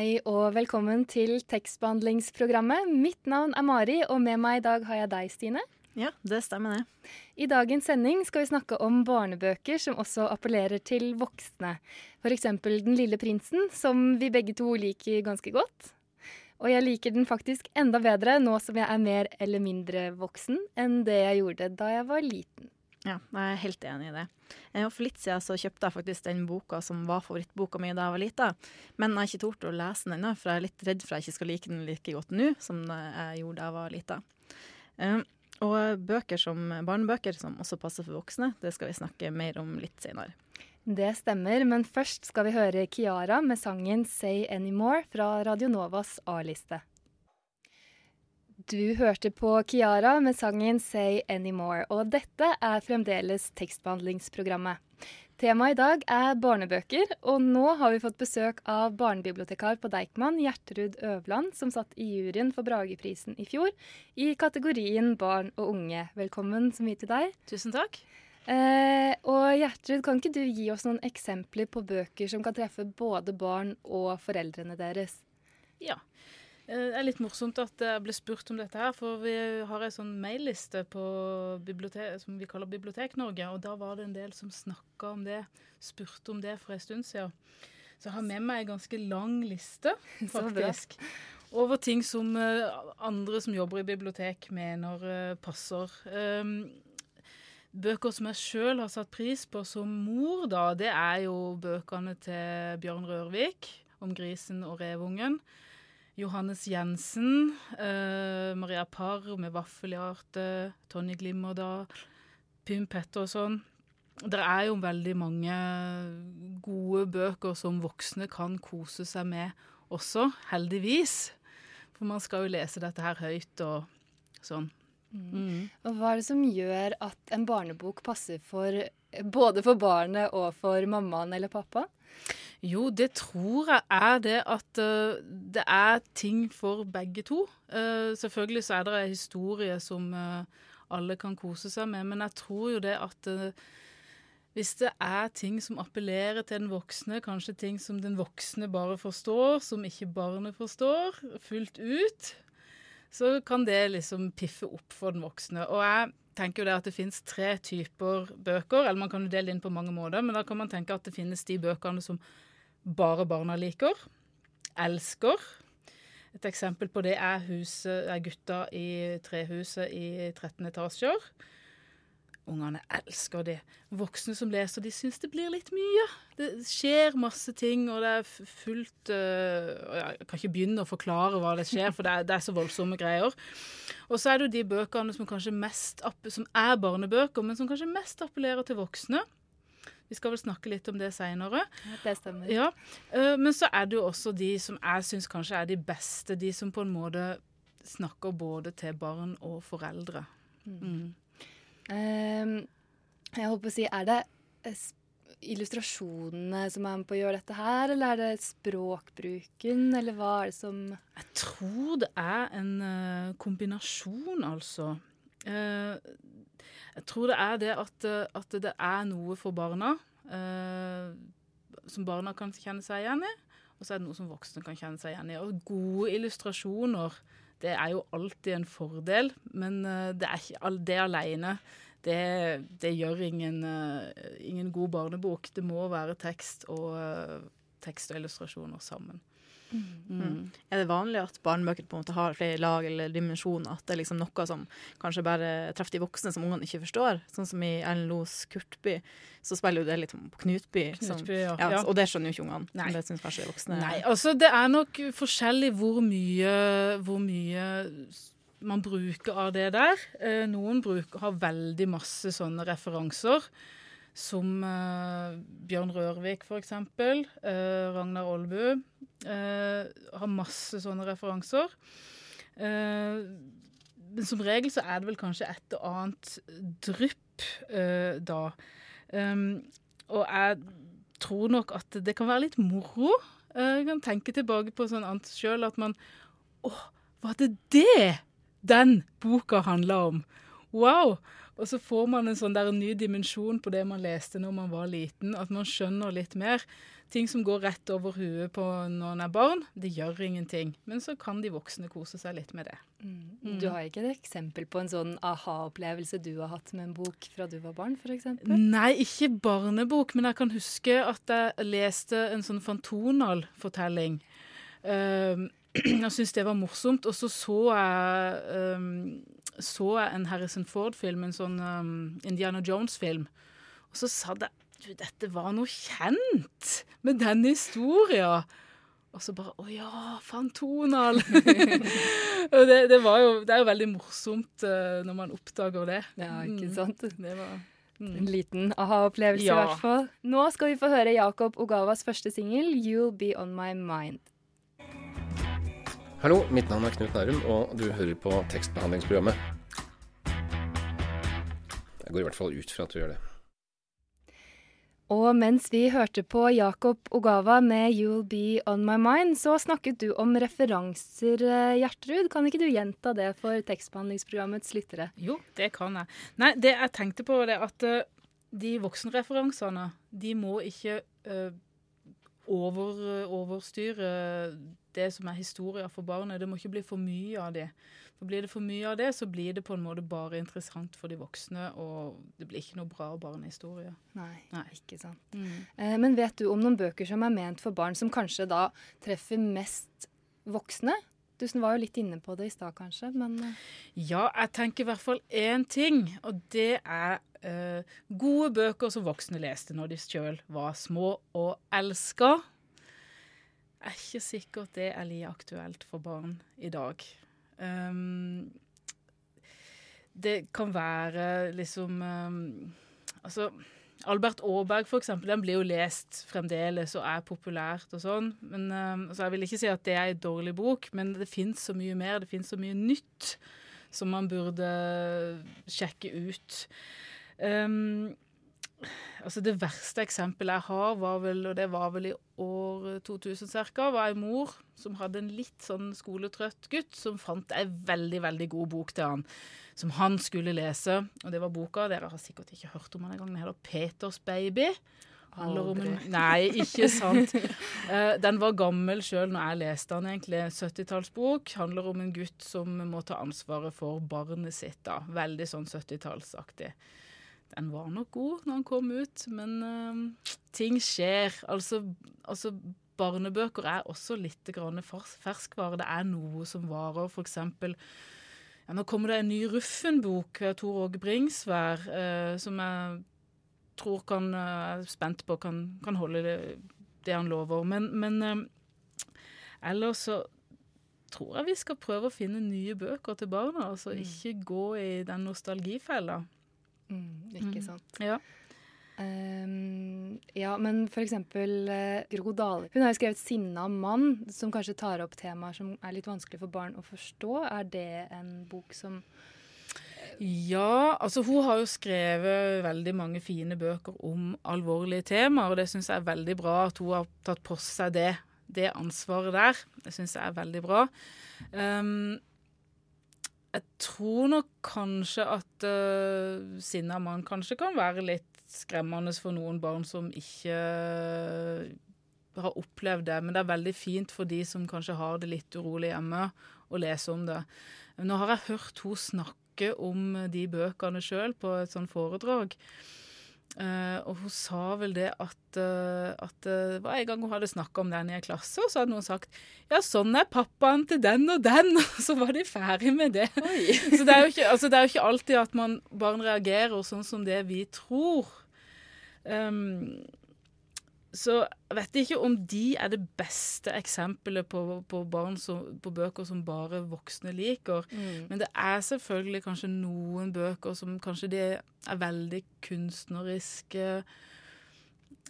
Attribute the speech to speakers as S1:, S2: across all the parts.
S1: Hei og velkommen til tekstbehandlingsprogrammet. Mitt navn er Mari, og med meg i dag har jeg deg, Stine.
S2: Ja, det stemmer det.
S1: I dagens sending skal vi snakke om barnebøker som også appellerer til voksne. F.eks. Den lille prinsen, som vi begge to liker ganske godt. Og jeg liker den faktisk enda bedre nå som jeg er mer eller mindre voksen enn det jeg gjorde da jeg var liten.
S2: Ja, jeg er helt enig i det. Eh, For litt siden så kjøpte jeg faktisk den boka som var favorittboka mi da jeg var lita. Men jeg har ikke tort å lese den ennå, for jeg er litt redd for at jeg ikke skal like den like godt nå som jeg gjorde da jeg var lita. Eh, Og bøker som, barnebøker som også passer for voksne, det skal vi snakke mer om litt senere.
S1: Det stemmer, men først skal vi høre Kiara med sangen 'Say Anymore' fra Radio Novas A-liste. Du hørte på Kiara med sangen 'Say Anymore', og dette er fremdeles tekstbehandlingsprogrammet. Temaet i dag er barnebøker, og nå har vi fått besøk av barnebibliotekar på Deichman, Gjertrud Øvland, som satt i juryen for Brageprisen i fjor, i kategorien barn og unge. Velkommen så mye til deg.
S2: Tusen takk.
S1: Eh, og Gjertrud, kan ikke du gi oss noen eksempler på bøker som kan treffe både barn og foreldrene deres?
S3: Ja. Eh, Det er litt morsomt at jeg ble spurt om dette her, for vi har ei sånn mailliste på som vi kaller Bibliotek-Norge, og da var det en del som snakka om det, spurte om det for en stund siden. Så jeg har med meg en ganske lang liste, faktisk, over ting som eh, andre som jobber i bibliotek mener eh, passer. Um, Bøker som jeg sjøl har satt pris på som mor, da, det er jo bøkene til Bjørn Rørvik om grisen og revungen. Johannes Jensen, eh, Maria Parr med vaffelhjerte, Tonje Glimmerdal, Pym Petterson. Det er jo veldig mange gode bøker som voksne kan kose seg med også, heldigvis. For man skal jo lese dette her høyt og sånn. Mm.
S1: Og hva er det som gjør at en barnebok passer for både for barnet og for mammaen eller pappa?
S3: Jo, det tror jeg er det at uh, det er ting for begge to. Uh, selvfølgelig så er det en historie som uh, alle kan kose seg med, men jeg tror jo det at hvis det er ting som appellerer til den voksne, kanskje ting som den voksne bare forstår, som ikke barnet forstår fullt ut, så kan det liksom piffe opp for den voksne. Og jeg tenker jo det at det finnes tre typer bøker, eller man kan jo dele det inn på mange måter, men da kan man tenke at det finnes de bøkene som bare barna liker, elsker. Et eksempel på det er, huset, er gutta i trehuset i 13 etasjer. Ungene elsker det. Voksne som leser, de syns det blir litt mye. Det skjer masse ting, og det er fullt øh, Jeg kan ikke begynne å forklare hva det skjer, for det er, det er så voldsomme greier. Og så er det jo de bøkene som mest som er barnebøker, men som kanskje mest appellerer til voksne. Vi skal vel snakke litt om det seinere.
S1: Det stemmer.
S3: Ja, øh, men så er det jo også de som jeg syns kanskje er de beste. De som på en måte snakker både til barn og foreldre. Mm.
S1: Um, jeg holdt på å si, er det eh, illustrasjonene som er med på å gjøre dette her, eller er det språkbruken, eller hva er det som
S3: Jeg tror det er en øh, kombinasjon, altså. Uh, jeg tror det er det at, at det er noe for barna eh, som barna kan kjenne seg igjen i, og så er det noe som voksne kan kjenne seg igjen i. Og gode illustrasjoner, det er jo alltid en fordel, men øh, det er ikke det alene. Det, det gjør ingen, øh, ingen god barnebok. Det må være tekst og, tekst og illustrasjoner sammen. Mm.
S2: Er det vanlig at barnebøker på en måte har flere lag eller dimensjoner? At det er liksom noe som kanskje bare treffer de voksne, som ungene ikke forstår? Sånn som i Erlend Los Kurtby, så spiller jo det litt på Knutby.
S3: Knutby, som,
S2: ja,
S3: Ja.
S2: Og det skjønner jo ikke ungene.
S3: Nei.
S2: Det syns kanskje de voksne
S3: Nei, altså det er nok forskjellig hvor mye, hvor mye man bruker av det der. Eh, noen bruker, har veldig masse sånne referanser. Som uh, Bjørn Rørvik, f.eks. Uh, Ragnar Aalbu. Uh, har masse sånne referanser. Uh, men som regel så er det vel kanskje et og annet drypp uh, da. Um, og jeg tror nok at det kan være litt moro. Jeg kan tenke tilbake på sånn annet sjøl at man Å, var det det den boka handla om? Wow! Og så får man en sånn der ny dimensjon på det man leste når man var liten. At man skjønner litt mer. Ting som går rett over huet på når man er barn, det gjør ingenting. Men så kan de voksne kose seg litt med det.
S1: Mm. Du har ikke et eksempel på en sånn aha-opplevelse du har hatt med en bok fra du var barn, f.eks.?
S3: Nei, ikke barnebok, men jeg kan huske at jeg leste en sånn Fantonal-fortelling. Um, jeg syntes det var morsomt. Og så så jeg, um, så jeg en Harrison Ford-film, en sånn um, Indiana Jones-film. Og så sa jeg du, dette var noe kjent med den historien. Og så bare Å ja, Fantonal! det, det, var jo, det er jo veldig morsomt uh, når man oppdager det.
S1: Ja, ikke sant? Mm,
S3: det var...
S1: Mm. En liten aha-opplevelse, ja. i hvert fall. Nå skal vi få høre Jakob Ogavas første singel, 'You'll Be On My Mind'.
S4: Hallo, mitt navn er Knut Nærum, og du hører på tekstbehandlingsprogrammet. Jeg går i hvert fall ut fra at du gjør det.
S1: Og mens vi hørte på Jakob Ogawa med 'You'll Be On My Mind', så snakket du om referanser, eh, Gjertrud. Kan ikke du gjenta det for tekstbehandlingsprogrammets lyttere?
S3: Jo, det kan jeg. Nei, det jeg tenkte på, er at uh, de voksenreferansene, de må ikke uh, over, overstyre det som er historier for barnet. Det må ikke bli for mye av det. For Blir det for mye av det, så blir det på en måte bare interessant for de voksne, og det blir ikke noe bra barnehistorie.
S1: Nei, Nei, ikke sant. Mm. Eh, men vet du om noen bøker som er ment for barn, som kanskje da treffer mest voksne? Du var jo litt inne på det i stad, kanskje, men eh.
S3: Ja, jeg tenker i hvert fall én ting, og det er eh, gode bøker som voksne leste når de sjøl var små og elska er ikke sikkert det er like aktuelt for barn i dag. Um, det kan være liksom um, Altså Albert Aaberg, for eksempel, den blir jo lest fremdeles og er populært og sånn. Men um, altså Jeg vil ikke si at det er en dårlig bok, men det fins så mye mer. Det fins så mye nytt som man burde sjekke ut. Um, altså Det verste eksempelet jeg har, var vel, og det var vel i år 2000 ca., var ei mor som hadde en litt sånn skoletrøtt gutt som fant ei veldig, veldig god bok til han, som han skulle lese. Og det var boka, dere har sikkert ikke hørt om den engang, den heter 'Peters baby'. En, nei, ikke sant. uh, den var gammel sjøl når jeg leste den, egentlig. 70-tallsbok. Handler om en gutt som må ta ansvaret for barnet sitt. da. Veldig sånn 70-tallsaktig. Den var nok god når den kom ut, men uh, ting skjer. Altså, altså, barnebøker er også litt ferskvare. Det er noe som varer. For eksempel ja, Nå kommer det en ny Ruffen-bok av Tor Åge Bringsvær, uh, som jeg tror kan uh, er spent på kan, kan holde det, det, han lover. Men, men ellers så tror jeg vi skal prøve å finne nye bøker til barna. Altså mm. ikke gå i den nostalgifella.
S1: Mm, ikke mm. sant.
S3: Ja.
S1: Um, ja, men for eksempel uh, Gro Dale. Hun har jo skrevet 'Sinna mann', som kanskje tar opp temaer som er litt vanskelig for barn å forstå. Er det en bok som
S3: ja, altså hun har jo skrevet veldig mange fine bøker om alvorlige temaer, og det syns jeg er veldig bra at hun har tatt på seg det, det ansvaret der. Det syns jeg er veldig bra. Um, jeg tror nok kanskje at uh, sinna mann kanskje kan være litt skremmende for noen barn som ikke uh, har opplevd det. Men det er veldig fint for de som kanskje har det litt urolig hjemme, å lese om det. Nå har jeg hørt henne snakke om de bøkene sjøl på et sånt foredrag. Uh, og hun sa vel det at, uh, at uh, var en gang hun hadde snakka om den i en klasse, og så hadde noen sagt ja, sånn er pappaen til den og den, og så var de ferdig med det. så det er, ikke, altså, det er, jo ikke, alltid at man barn reagerer sånn som det vi tror. Um, så jeg vet ikke om de er det beste eksempelet på, på, som, på bøker som bare voksne liker. Mm. Men det er selvfølgelig kanskje noen bøker som kanskje de er veldig kunstneriske.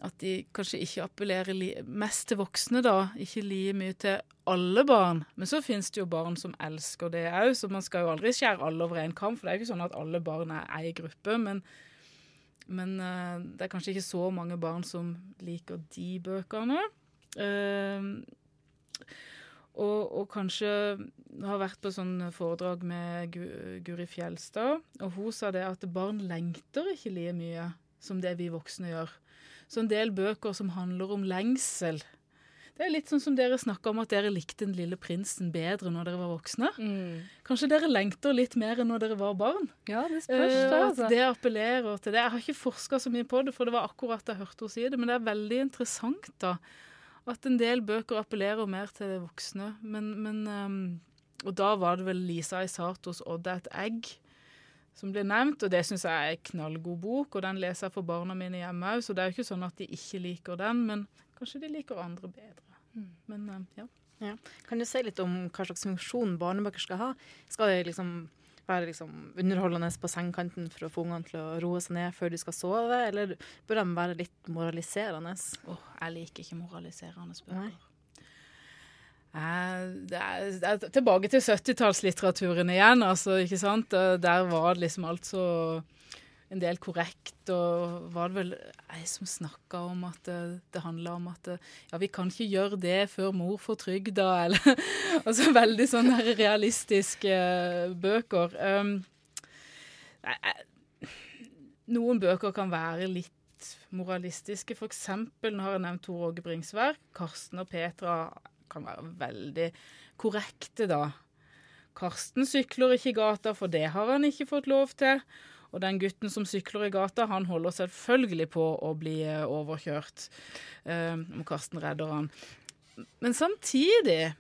S3: At de kanskje ikke appellerer mest til voksne, da. Ikke like mye til alle barn. Men så finnes det jo barn som elsker det òg, så man skal jo aldri skjære alle over én kam. For det er jo ikke sånn at alle barn er ei gruppe. men men uh, det er kanskje ikke så mange barn som liker de bøkene. Uh, og, og, kanskje har vært på sånn foredrag med Guri Fjelstad, og hun sa det at barn lengter ikke like mye som det vi voksne gjør. Så en del bøker som handler om lengsel, det er litt sånn som dere snakka om at dere likte Den lille prinsen bedre når dere var voksne. Mm. Kanskje dere lengter litt mer enn når dere var barn?
S1: Ja, Det spørs det,
S3: altså. Det appellerer til det. Jeg har ikke forska så mye på det, for det var akkurat jeg hørte henne si det, men det er veldig interessant da, at en del bøker appellerer mer til de voksne. Men, men um, Og da var det vel Lisa Isatos 'Odd er et egg' som ble nevnt, og det syns jeg er en knallgod bok, og den leser jeg for barna mine hjemme òg, så det er jo ikke sånn at de ikke liker den, men kanskje de liker andre bedre. Mm. Men uh, ja.
S2: ja. Kan du si litt om hva slags funksjon barnebøker skal ha? Skal det liksom være liksom underholdende på sengekanten for å få ungene til å roe seg ned før de skal sove, eller bør de være litt moraliserende?
S3: Oh, jeg liker ikke moraliserende bøker. Eh, det er, det er tilbake til 70-tallslitteraturen igjen. altså, ikke sant? Der var det liksom alt så en del korrekt. Og var det vel ei som snakka om at det, det handla om at ja, vi kan ikke gjøre det før mor får trygda, eller Altså veldig sånne realistiske bøker. Um, noen bøker kan være litt moralistiske. Eksempel, nå har jeg nevnt Tor Åge Bringsvær. Karsten og Petra kan være veldig korrekte, da. Karsten sykler ikke i gata, for det har han ikke fått lov til. Og den gutten som sykler i gata, han holder selvfølgelig på å bli eh, overkjørt. Um, om Karsten redder han. Men samtidig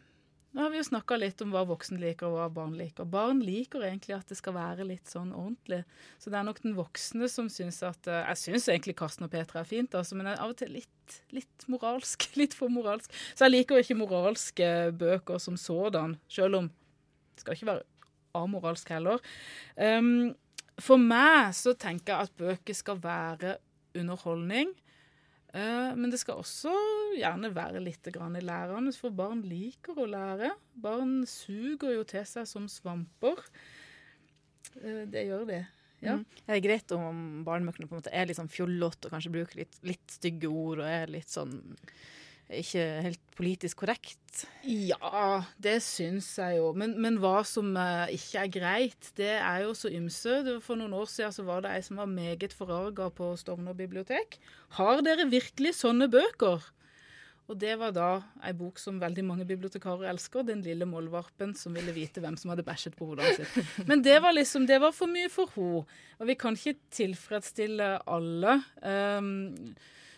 S3: nå har vi jo snakka litt om hva voksen liker og hva barn liker. Barn liker egentlig at det skal være litt sånn ordentlig. Så det er nok den voksne som syns at uh, Jeg syns egentlig Karsten og Petra er fint, altså, men er av og til litt, litt moralsk. Litt for moralsk. Så jeg liker jo ikke moralske bøker som sådan, sjøl om det skal ikke være amoralsk heller. Um, for meg så tenker jeg at bøker skal være underholdning. Uh, men det skal også gjerne være litt lærende, for barn liker å lære. Barn suger jo til seg som svamper. Uh, det gjør det. Ja. Mm.
S2: Er det greit om barnebøkene er litt sånn fjollete og kanskje bruker litt, litt stygge ord og er litt sånn ikke helt politisk korrekt?
S3: Ja, det syns jeg jo. Men, men hva som uh, ikke er greit, det er jo så ymse. For noen år siden så var det ei som var meget forarga på Stovner bibliotek. Har dere virkelig sånne bøker? Og det var da ei bok som veldig mange bibliotekarer elsker, 'Den lille mollvarpen som ville vite hvem som hadde bæsjet på hodet sitt'. Men det var liksom, det var for mye for henne. Og vi kan ikke tilfredsstille alle. Um,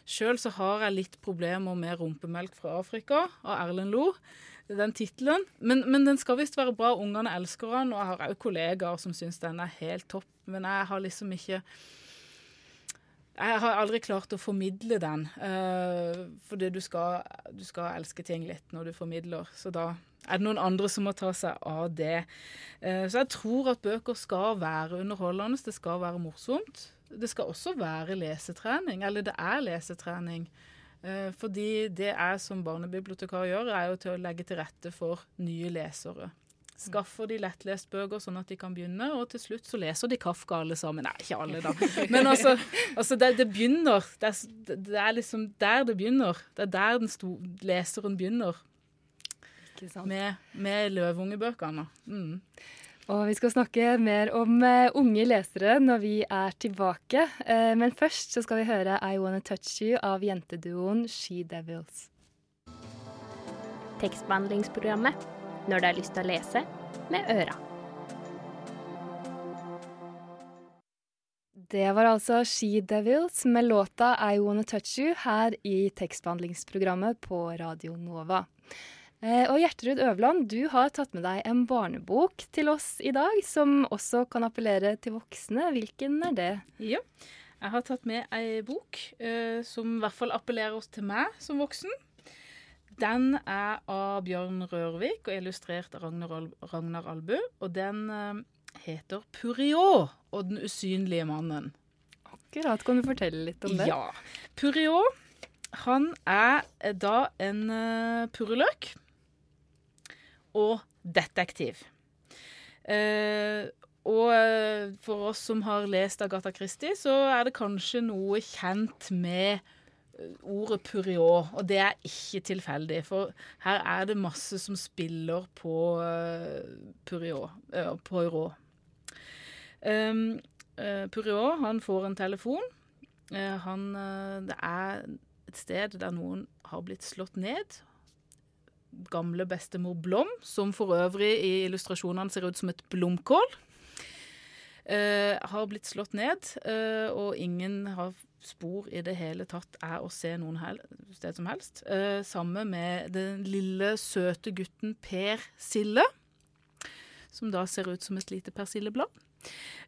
S3: Sjøl så har jeg litt problemer med 'Rumpemelk fra Afrika' av Erlend Lo. Den tittelen. Men, men, den skal visst være bra. Ungene elsker den, og jeg har òg kollegaer som syns den er helt topp. Men jeg har liksom ikke Jeg har aldri klart å formidle den. Uh, fordi du skal, du skal elske ting litt når du formidler. Så da er det noen andre som må ta seg av det. Uh, så jeg tror at bøker skal være underholdende. Det skal være morsomt det skal også være lesetrening, eller det er lesetrening. Eh, fordi det jeg som barnebibliotekar gjør, er jo til å legge til rette for nye lesere. Skaffer de lettlest bøker sånn at de kan begynne, og til slutt så leser de Kafka alle sammen. Nei, ikke alle, da. Men altså, altså det, det, begynner. Det er, det er, liksom der det begynner. Det er der den sto, leseren begynner. Med, med løveungebøkene. Mm.
S1: Og vi skal snakke mer om uh, unge lesere når vi er tilbake. Uh, men først så skal vi høre I Wanna Touch You av jenteduoen She Devils.
S5: Tekstbehandlingsprogrammet når du har lyst til å lese med øra.
S1: Det var altså She Devils med låta I Wanna Touch You her i tekstbehandlingsprogrammet på Radio Nova. Eh, og Gjertrud Øverland, du har tatt med deg en barnebok til oss i dag, som også kan appellere til voksne. Hvilken er det?
S3: Ja, Jeg har tatt med ei bok eh, som i hvert fall appellerer til meg som voksen. Den er av Bjørn Rørvik og illustrert av Ragnar, Al Ragnar Albu. Og den eh, heter 'Puriot og den usynlige mannen'.
S1: Akkurat. Kan du fortelle litt om det?
S3: Ja. Puriot, han er da en uh, purreløk og detektiv. Eh, og eh, for oss som har lest Agatha Christie, så er det kanskje noe kjent med eh, ordet puriot, og det er ikke tilfeldig. For her er det masse som spiller på puriot. Uh, poirot. Um, uh, puriot, han får en telefon. Uh, han, det er et sted der noen har blitt slått ned. Gamle bestemor Blom, som for øvrig i illustrasjonene ser ut som et blomkål. eh, har blitt slått ned, eh, og ingen har spor i det hele tatt er å se noen sted som helst. Eh, Samme med den lille, søte gutten Per Sille, som da ser ut som et lite persilleblad.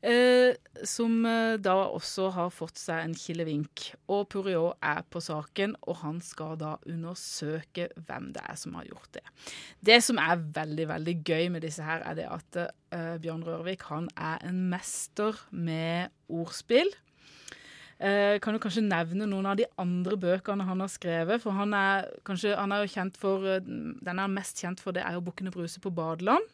S3: Eh, som eh, da også har fått seg en kilevink. Og Puriot er på saken, og han skal da undersøke hvem det er som har gjort det. Det som er veldig veldig gøy med disse her, er det at eh, Bjørn Rørvik han er en mester med ordspill. Eh, kan du kanskje nevne noen av de andre bøkene han har skrevet? For han er, kanskje, han er jo kjent for Den er mest kjent for det er jo 'Bukkene Bruse på badeland'.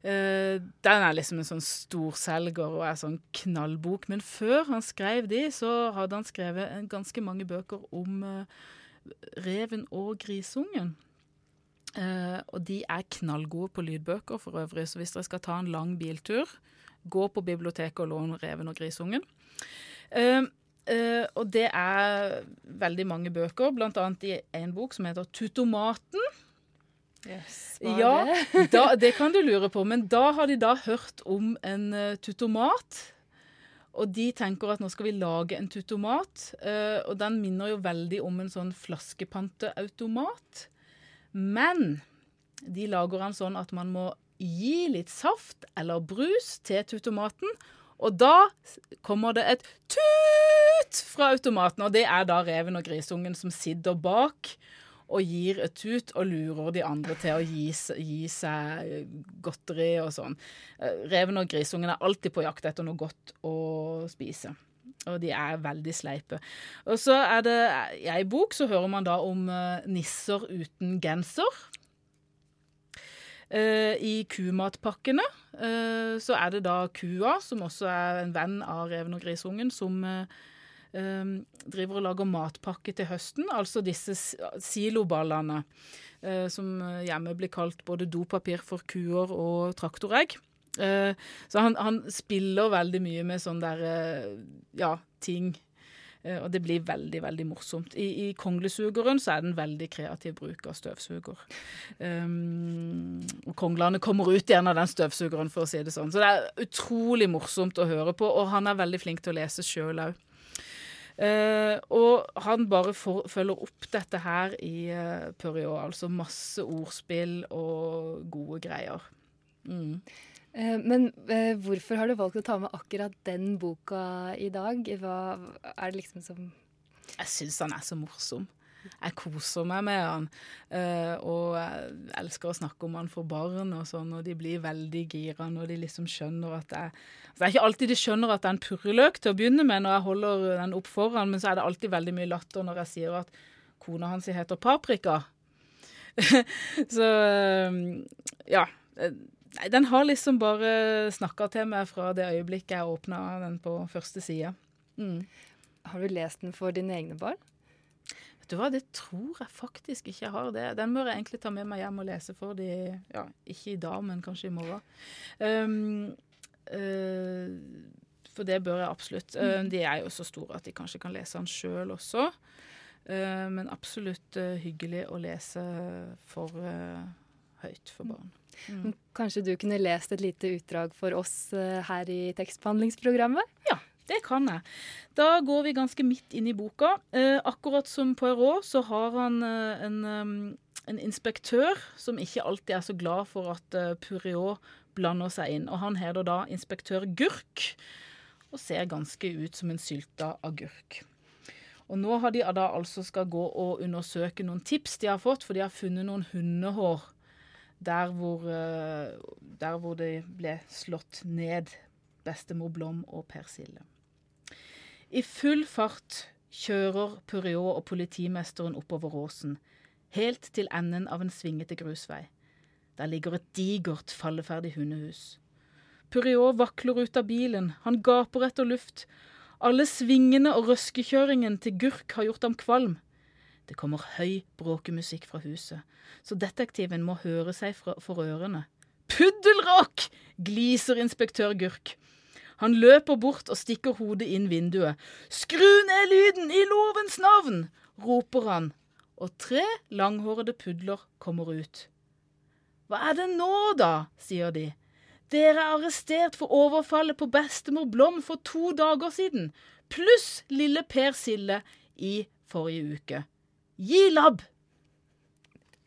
S3: Uh, den er liksom en sånn storselger og er sånn knallbok. Men før han skrev de, så hadde han skrevet ganske mange bøker om uh, reven og grisungen. Uh, og de er knallgode på lydbøker for øvrig, så hvis dere skal ta en lang biltur, gå på biblioteket og lån Reven og grisungen. og det er veldig mange bøker, annet i en bok som heter Tutomaten.
S1: Yes,
S3: ja, da, det kan du lure på. Men da har de da hørt om en uh, tutomat. Og de tenker at nå skal vi lage en tutomat. Uh, og den minner jo veldig om en sånn flaskepanteautomat. Men de lager den sånn at man må gi litt saft eller brus til tutomaten. Og da kommer det et tut fra automaten, og det er da reven og grisungen som sitter bak og gir et tut og lurer de andre til å gi, gi seg godteri og sånn. Reven og grisungen er alltid på jakt etter noe godt å spise. Og de er veldig sleipe. Og så er det I ei bok så hører man da om nisser uten genser. I kumatpakkene så er det da kua, som også er en venn av reven og grisungen, som driver og lager matpakke til høsten, altså disse siloballene uh, som hjemme blir kalt både dopapir for kuer og traktoregg. Uh, så han, han, spiller veldig mye med sånne der, ja, ting. og det blir veldig, veldig morsomt. I, i konglesugeren så er det en veldig kreativ bruk av støvsuger. Um, og konglene kommer ut igjen av den støvsugeren, for å si det sånn. Så det er utrolig morsomt å høre på, og han er veldig flink til å lese sjøl òg. Uh, og han bare for, følger opp dette her i uh, Puriot. Altså masse ordspill og gode greier. Mm.
S1: Uh, men hvorfor har du valgt å ta med akkurat den boka i dag? Hva er det liksom som
S3: Jeg syns han er så morsom. Jeg koser meg med han, og jeg elsker å snakke om han for barn og sånn, og de blir veldig gira når de liksom skjønner at jeg det er ikke alltid de skjønner at det er en purreløk til å begynne med når jeg holder den opp foran, men så er det alltid veldig mye latter når jeg sier at kona hans heter Paprika. så ja. Nei, den har liksom bare snakka til meg fra det øyeblikket jeg åpna den på første side. Mm.
S1: Har du lest den for dine egne barn?
S3: Du hva, det tror jeg faktisk ikke jeg har. det. Den bør jeg egentlig ta med meg hjem og lese for de, ja, ikke i dag, men kanskje i morgen. Um, uh, for det bør jeg absolutt. Um, de er jo så store at de kanskje kan lese den sjøl også. Uh, men absolutt hyggelig å lese for høyt for barn.
S1: Mm. Kanskje du kunne lest et lite utdrag for oss her i tekstbehandlingsprogrammet?
S3: Ja, det kan jeg. Da går vi ganske midt inn i boka. akkurat som Poirot så har han en, en, inspektør som ikke alltid er så glad for at Puriot blander seg inn. Og han heter da inspektør Gurk. og ser ganske ut som en sylta agurk. Og nå har de da altså skal gå og undersøke noen tips de har fått, for de har funnet noen hundehår der hvor, eh, der hvor det ble slått ned bestemor Blom og persille. I full fart kjører Puriot og politimesteren oppover åsen, helt til enden av en svingete grusvei. Der ligger et digert, falleferdig hundehus. Puriot vakler ut av bilen, han gaper etter luft. Alle svingene og røskekjøringen til Gurk har gjort ham kvalm. Det kommer høy bråkemusikk fra huset, så detektiven må høre seg for ørene. Puddelrock! gliser inspektør Gurk. Han løper bort og stikker hodet inn vinduet. Skru ned lyden, i lovens navn! roper han, og tre langhårede pudler kommer ut. Hva er det nå, da? sier de. Dere er arrestert for overfallet på bestemor Blom for to dager siden, pluss lille Per Sille i forrige uke. Gi labb!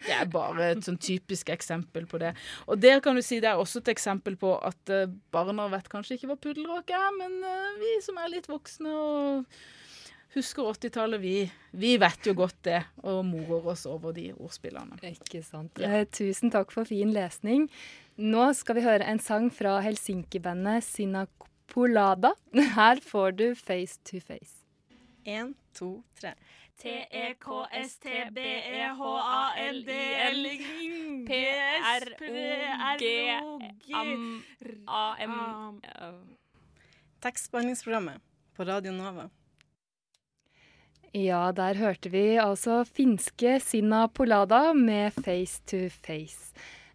S3: Det er bare et sånn typisk eksempel på det. Og der kan du si det er også et eksempel på at uh, barna vet kanskje ikke hva puddelråk er, men uh, vi som er litt voksne og husker 80-tallet, vi, vi, vet jo godt det, og morer oss over de ordspillene.
S1: Ikke sant. Ja. Eh, tusen takk for fin lesning. Nå skal vi høre en sang fra Helsinki-bandet Sinakopolada. Her får du Face to Face.
S6: Én, to, tre.
S5: T-E-K-S-T-B-E-H-A-L-D-L P-R-O-G-A-M
S6: Tekstbehandlingsprogrammet på Radio Nova.
S1: Ja, der hørte vi altså finske Sinna Polada med Face to Face.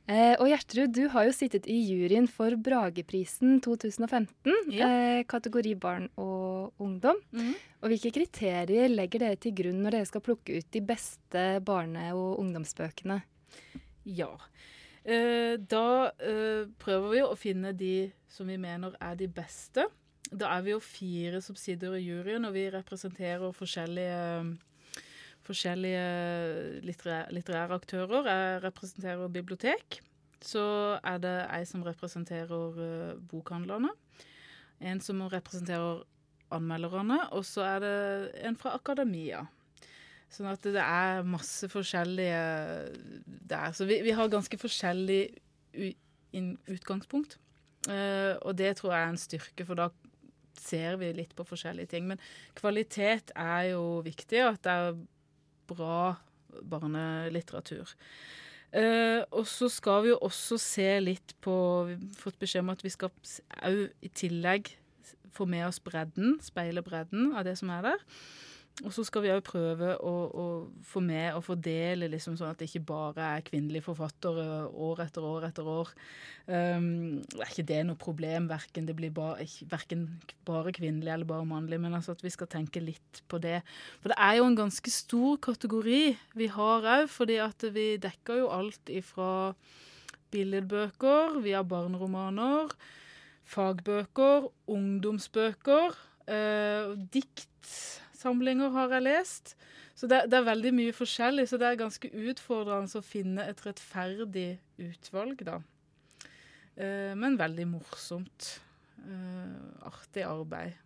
S1: Eh, og Gjertrud, du har jo sittet i juryen for Brageprisen 2015, ja. eh, kategori barn og ungdom. Mm. Og hvilke kriterier legger dere til grunn når dere skal plukke ut de beste barne- og ungdomsbøkene?
S3: Ja, eh, da eh, prøver vi å finne de som vi mener er de beste. Da er vi jo fire som sitter i juryen, og vi representerer forskjellige forskjellige litterære, litterære aktører. Jeg representerer bibliotek. Så er det ei som representerer uh, bokhandlerne. En som representerer anmelderne, og så er det en fra akademia. Sånn at det er masse forskjellige der. Så vi, vi har ganske forskjellig utgangspunkt. Uh, og det tror jeg er en styrke, for da ser vi litt på forskjellige ting. Men kvalitet er jo viktig, og at det er bra barnelitteratur. Uh, og så skal vi jo også se litt på Vi har fått beskjed om at vi skal òg i tillegg få med oss bredden, speile bredden av det som er der. Og så skal vi òg prøve å, å, få med og fordele, liksom, sånn at det ikke bare er kvinnelige forfattere år etter år etter år. Um, er ikke det noe problem, verken det blir bare, verken bare kvinnelig eller bare mannlig, men altså at vi skal tenke litt på det. For det er jo en ganske stor kategori vi har òg, fordi at vi dekker jo alt ifra billedbøker, vi har barneromaner, fagbøker, ungdomsbøker, uh, dikt samlinger har jeg lest. Så det, det, er veldig mye forskjellig, så det er ganske utfordrende å finne et rettferdig utvalg, da. Eh, men veldig morsomt. Eh, artig arbeid.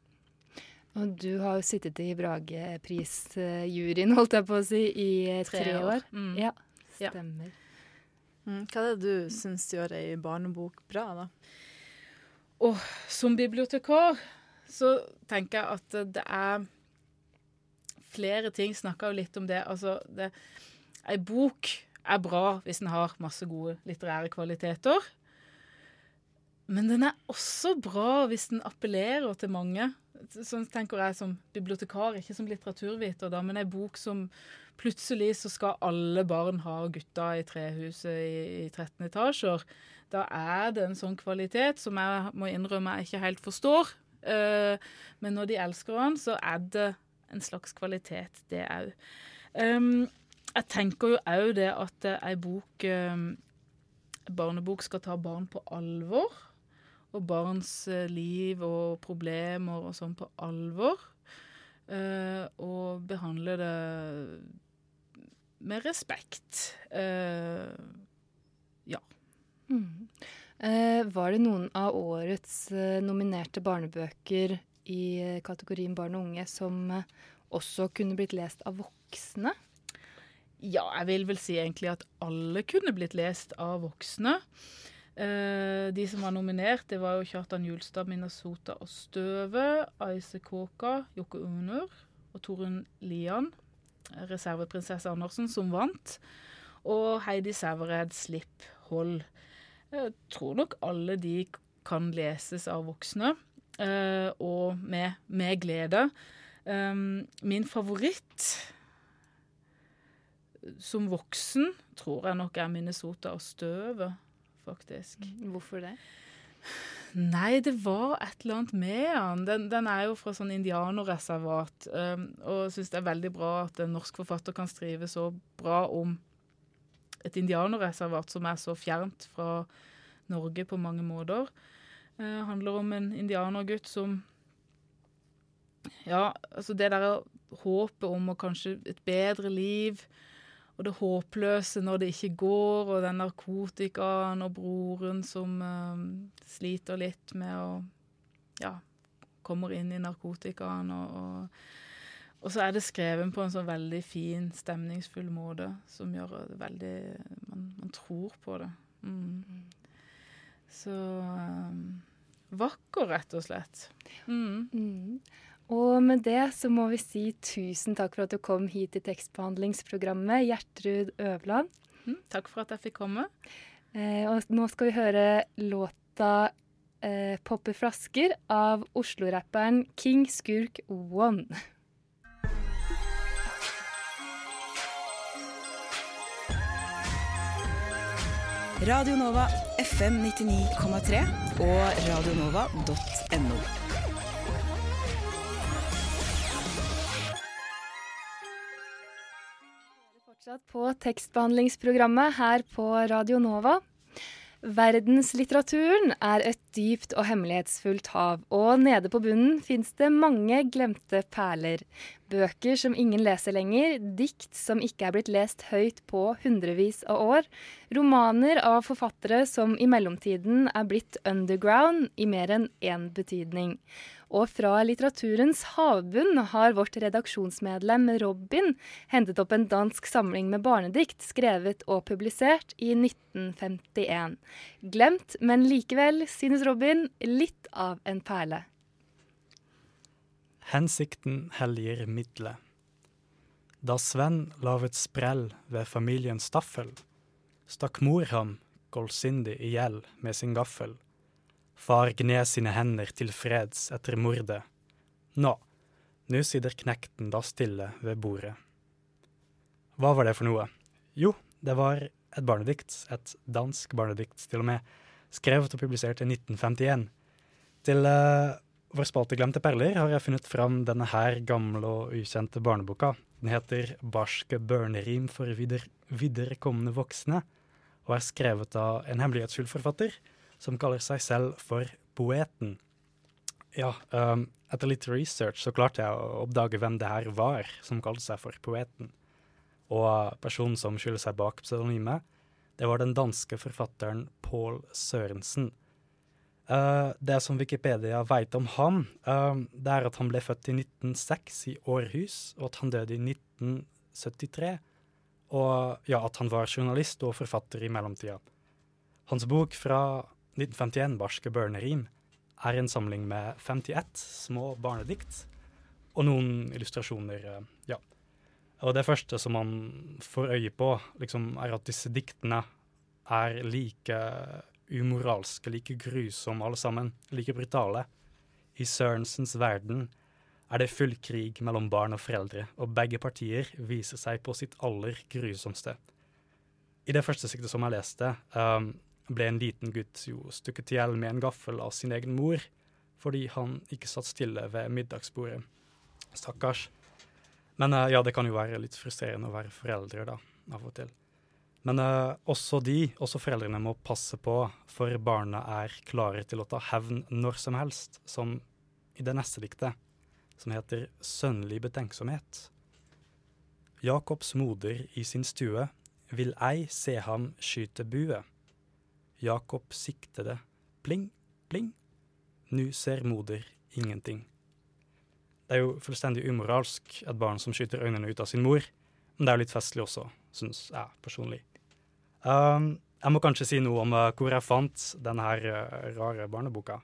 S1: Og du har jo sittet i Brageprisjuryen, holdt jeg på å si, i tre, tre år. Mm. Ja, stemmer. Ja.
S2: Mm. Hva er det du syns gjør ei barnebok bra, da?
S3: Og som bibliotekar så tenker jeg at det er flere ting. Snakka jo litt om det. Altså, det, ei bok er bra hvis den har masse gode litterære kvaliteter. Men den er også bra hvis den appellerer til mange. Sånn tenker jeg som bibliotekar, ikke som litteraturviter, da, men ei bok som plutselig så skal alle barn ha gutta i trehuset i, i 13 etasjer. Da er det en sånn kvalitet som jeg må innrømme jeg ikke helt forstår. Uh, men når de elsker han, så er det en slags kvalitet, det òg. Um, jeg tenker jo òg det at ei bok um, barnebok skal ta barn på alvor. Og barns uh, liv og problemer og sånn på alvor. Uh, og behandle det med respekt. Uh, ja.
S1: Mm. var det noen av årets nominerte barnebøker i kategorien barn og unge som eh, også kunne blitt lest av voksne?
S3: Ja, jeg vil vel si egentlig at alle kunne blitt lest av voksne. Eh, de som var nominert, det var jo Kjartan Julstad, Minnesota og Støve, Aise Kåka, Jokke Unur og Torunn Lian, reserveprinsesse Andersen, som vant. Og Heidi Sævered, Slipp Hold. Jeg tror nok alle de kan leses av voksne, eh, og med, med glede. Um, min favoritt som voksen tror jeg nok er Minnesota og støvet, faktisk.
S1: Hvorfor det?
S3: Nei, det var et eller annet med den. Den, den er jo fra sånn indianerreservat, um, og syns det er veldig bra at en norsk forfatter kan skrive så bra om et indianerreservat som er så fjernt fra Norge på mange måter. Uh, handler om en indianergutt som Ja, altså det derre håpet om å kanskje et bedre liv og det håpløse når det ikke går, og den narkotikaen og broren som um, sliter litt med å Ja, kommer inn i narkotikaen og, og, og så er det skrevet på en sånn veldig fin, stemningsfull måte som gjør det veldig Man, man tror på det. Mm. Så um, Vakker, rett og slett. Mm.
S1: Mm. Og med det så må vi si tusen takk for at du kom hit til tekstbehandlingsprogrammet, Gjertrud Øvland.
S3: Mm, takk for at jeg fikk komme.
S1: Eh, og nå skal vi høre låta eh, 'Popper flasker' av Oslo-rapperen King Skurk One.
S7: Radio Nova FM 99,3 og radionova.no.
S1: Fortsatt på tekstbehandlingsprogrammet her på Radio Nova. Verdenslitteraturen er et dypt og hemmelighetsfullt hav, og nede på bunnen fins det mange glemte perler. Bøker som ingen leser lenger, dikt som ikke er blitt lest høyt på hundrevis av år, romaner av forfattere som i mellomtiden er blitt underground i mer enn én betydning. Og fra litteraturens havbunn har vårt redaksjonsmedlem Robin hentet opp en dansk samling med barnedikt skrevet og publisert i 1951. Glemt, men likevel, synes Robin, litt av en perle.
S8: Hensikten helliger middelet. Da Sven lavet sprell ved familien Staffel, stakk mor ham goldsindig i hjel med sin gaffel. Far gned sine hender til freds etter mordet. Nå, nå sitter knekten da stille ved bordet. Hva var det for noe? Jo, det var et barnedikt, et dansk barnedikt til og med, skrevet og publisert i 1951. Til uh, vår spalte Glemte perler har jeg funnet fram denne her gamle og ukjente barneboka. Den heter Barske børnerim for videre, viderekomne voksne, og er skrevet av en hemmelighetsfull forfatter som kaller seg selv for Poeten. Ja, um, etter litt research så klarte jeg å oppdage hvem det her var som kalte seg for Poeten. Og personen som skylder seg bak pseudonymet, det var den danske forfatteren Paul Sørensen. Uh, det som Wikipedia veit om ham, uh, det er at han ble født i 1906 i Århus, og at han døde i 1973. Og ja, at han var journalist og forfatter i mellomtida. Hans bok fra 1951, 'Barske børnerim', er en samling med 51 små barnedikt og noen illustrasjoner. eh, ja. Og det første som man får øye på, liksom, er at disse diktene er like umoralske, like grusomme alle sammen, like brutale. I Sørensens verden er det full krig mellom barn og foreldre, og begge partier viser seg på sitt aller grusomste. I det første siktet som jeg leste, um, ble en liten gutt jo stukket i hjel med en gaffel av sin egen mor fordi han ikke satt stille ved middagsbordet. Stakkars. Men uh, ja, det kan jo være litt frustrerende å være foreldre, da, av og til. Men uh, også de, også foreldrene, må passe på, for barna er klare til å ta hevn når som helst, som i det neste diktet, som heter Sønnlig betenksomhet. Jakobs moder i sin stue vil ei se ham skyte bue. Jakob siktede, pling, pling. Nu ser moder ingenting. Det er jo fullstendig umoralsk et barn som skyter øynene ut av sin mor, men det er jo litt festlig også, syns jeg personlig. Um, jeg må kanskje si noe om uh, hvor jeg fant denne her, uh, rare barneboka.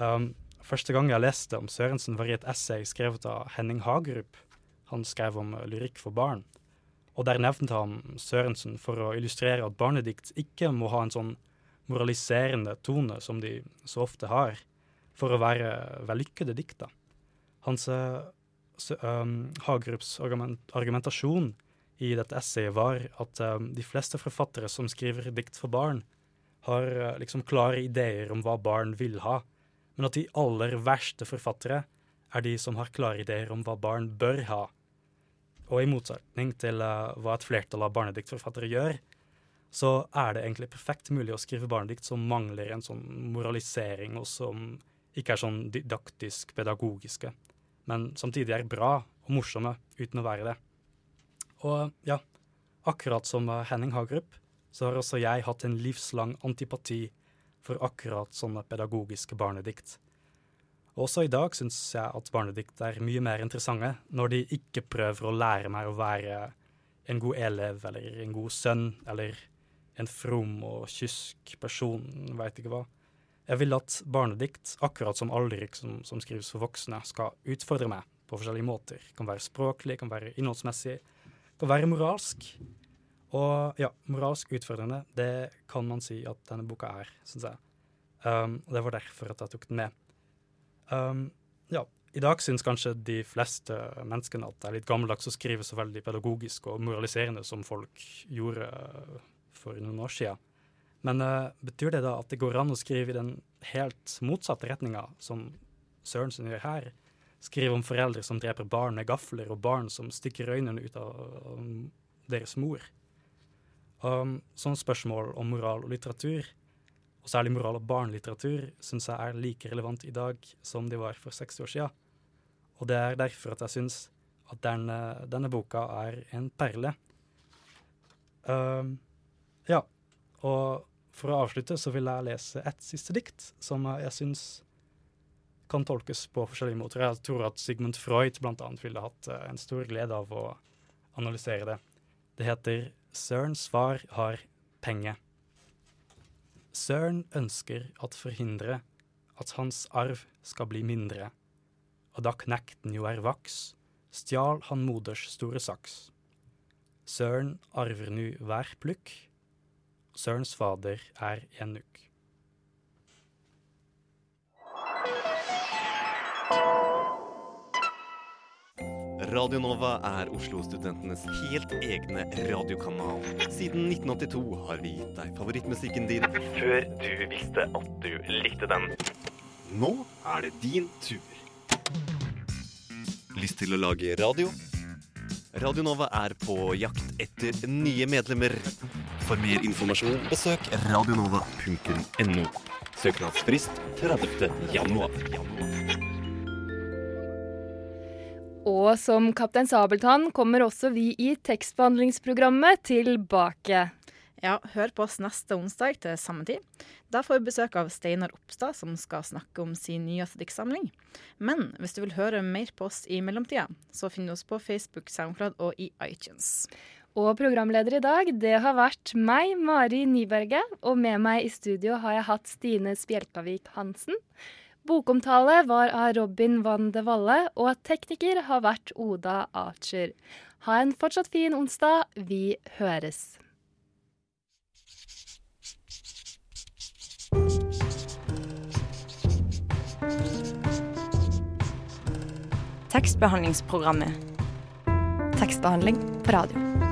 S8: Um, første gang jeg leste om Sørensen, var i et essay skrevet av Henning Hagerup. Han skrev om uh, lyrikk for barn. Og der nevnte han Sørensen for å illustrere at barnedikt ikke må ha en sånn moraliserende tone som de så ofte har, for å være vellykkede dikt. Hans um, Hagerups argument argumentasjon i dette essayet var at um, de fleste forfattere som skriver dikt for barn, har uh, liksom klare ideer om hva barn vil ha, men at de aller verste forfattere er de som har klare ideer om hva barn bør ha. Og i motsetning til uh, hva et flertall av barnediktforfattere gjør, så er det egentlig perfekt mulig å skrive barnedikt som mangler en sånn moralisering, og som ikke er sånn didaktisk pedagogiske, men samtidig er bra og morsomme uten å være det. Og ja, akkurat som Henning Hagerup, så har også jeg hatt en livslang antipati for akkurat sånne pedagogiske barnedikt. Også i dag syns jeg at barnedikt er mye mer interessante når de ikke prøver å lære meg å være en god elev eller en god sønn eller en from og kysk person, veit ikke hva. Jeg vil at barnedikt, akkurat som all lyrikk som, som, skrives for voksne, skal utfordre meg på forskjellige måter. Kan være språklig, kan være innholdsmessig, kan være moralsk. Og ja, moralsk utfordrende, det kan man si at denne boka er, syns jeg. Um, og det var derfor at jeg tok den med. Um, ja, i dag syns kanskje de fleste menneskene at det er litt gammeldags å skrive så veldig pedagogisk og moraliserende som folk gjorde for noen år siden. Men uh, betyr det da at det går an å skrive i den helt motsatte retninga, som Sørensen gjør her? Skrive om foreldre som dreper barn med gafler, og barn som stikker øynene ut av deres mor. Um, sånne spørsmål om moral og litteratur, og særlig moral- og barnelitteratur, syns jeg er like relevant i dag som de var for 60 år siden. Og det er derfor at jeg syns at denne, denne, boka er en perle. Um, ja, og for å avslutte så vil jeg lese et siste dikt som jeg syns kan tolkes på forskjellige måter. Jeg tror at Sigmund Freud bl.a. ville hatt eh, en stor glede av å analysere det. Det heter 'Sørens far har penge'. Søren ønsker at forhindre at hans arv skal bli mindre, og da knekten jo er vaks, stjal han moders store saks. Søren arver nu hver plukk, Sørens fader er enuk.
S9: Radio Nova er Oslo-studentenes helt egne radiokanal. Siden 1982 har vi gitt deg favorittmusikken din før du visste at du likte den. Nå er det din tur. Lyst til å lage radio? Radio Nova er på jakt etter nye medlemmer. For mer informasjon, besøk radionova.no. Søknadsfrist 30. januar.
S1: Og som Kaptein Sabeltann kommer også vi i tekstbehandlingsprogrammet tilbake.
S2: Ja, hør på oss neste onsdag til samme tid. Da får vi besøk av Steinar Oppstad, som skal snakke om sin nyeste diktsamling. Men hvis du vil høre mer på oss i mellomtida, så finner du oss på Facebook, SoundCloud og i iTunes.
S1: Og programleder i dag, det har vært meg, Mari Nyberget. Og med meg i studio har jeg hatt Stine Spjelkavik Hansen. Bokomtale var av Robin Van de Valle, og tekniker har vært Oda Archer. Ha en fortsatt fin onsdag. Vi høres.
S10: Tekstbehandlingsprogrammet. Tekstbehandling på radio.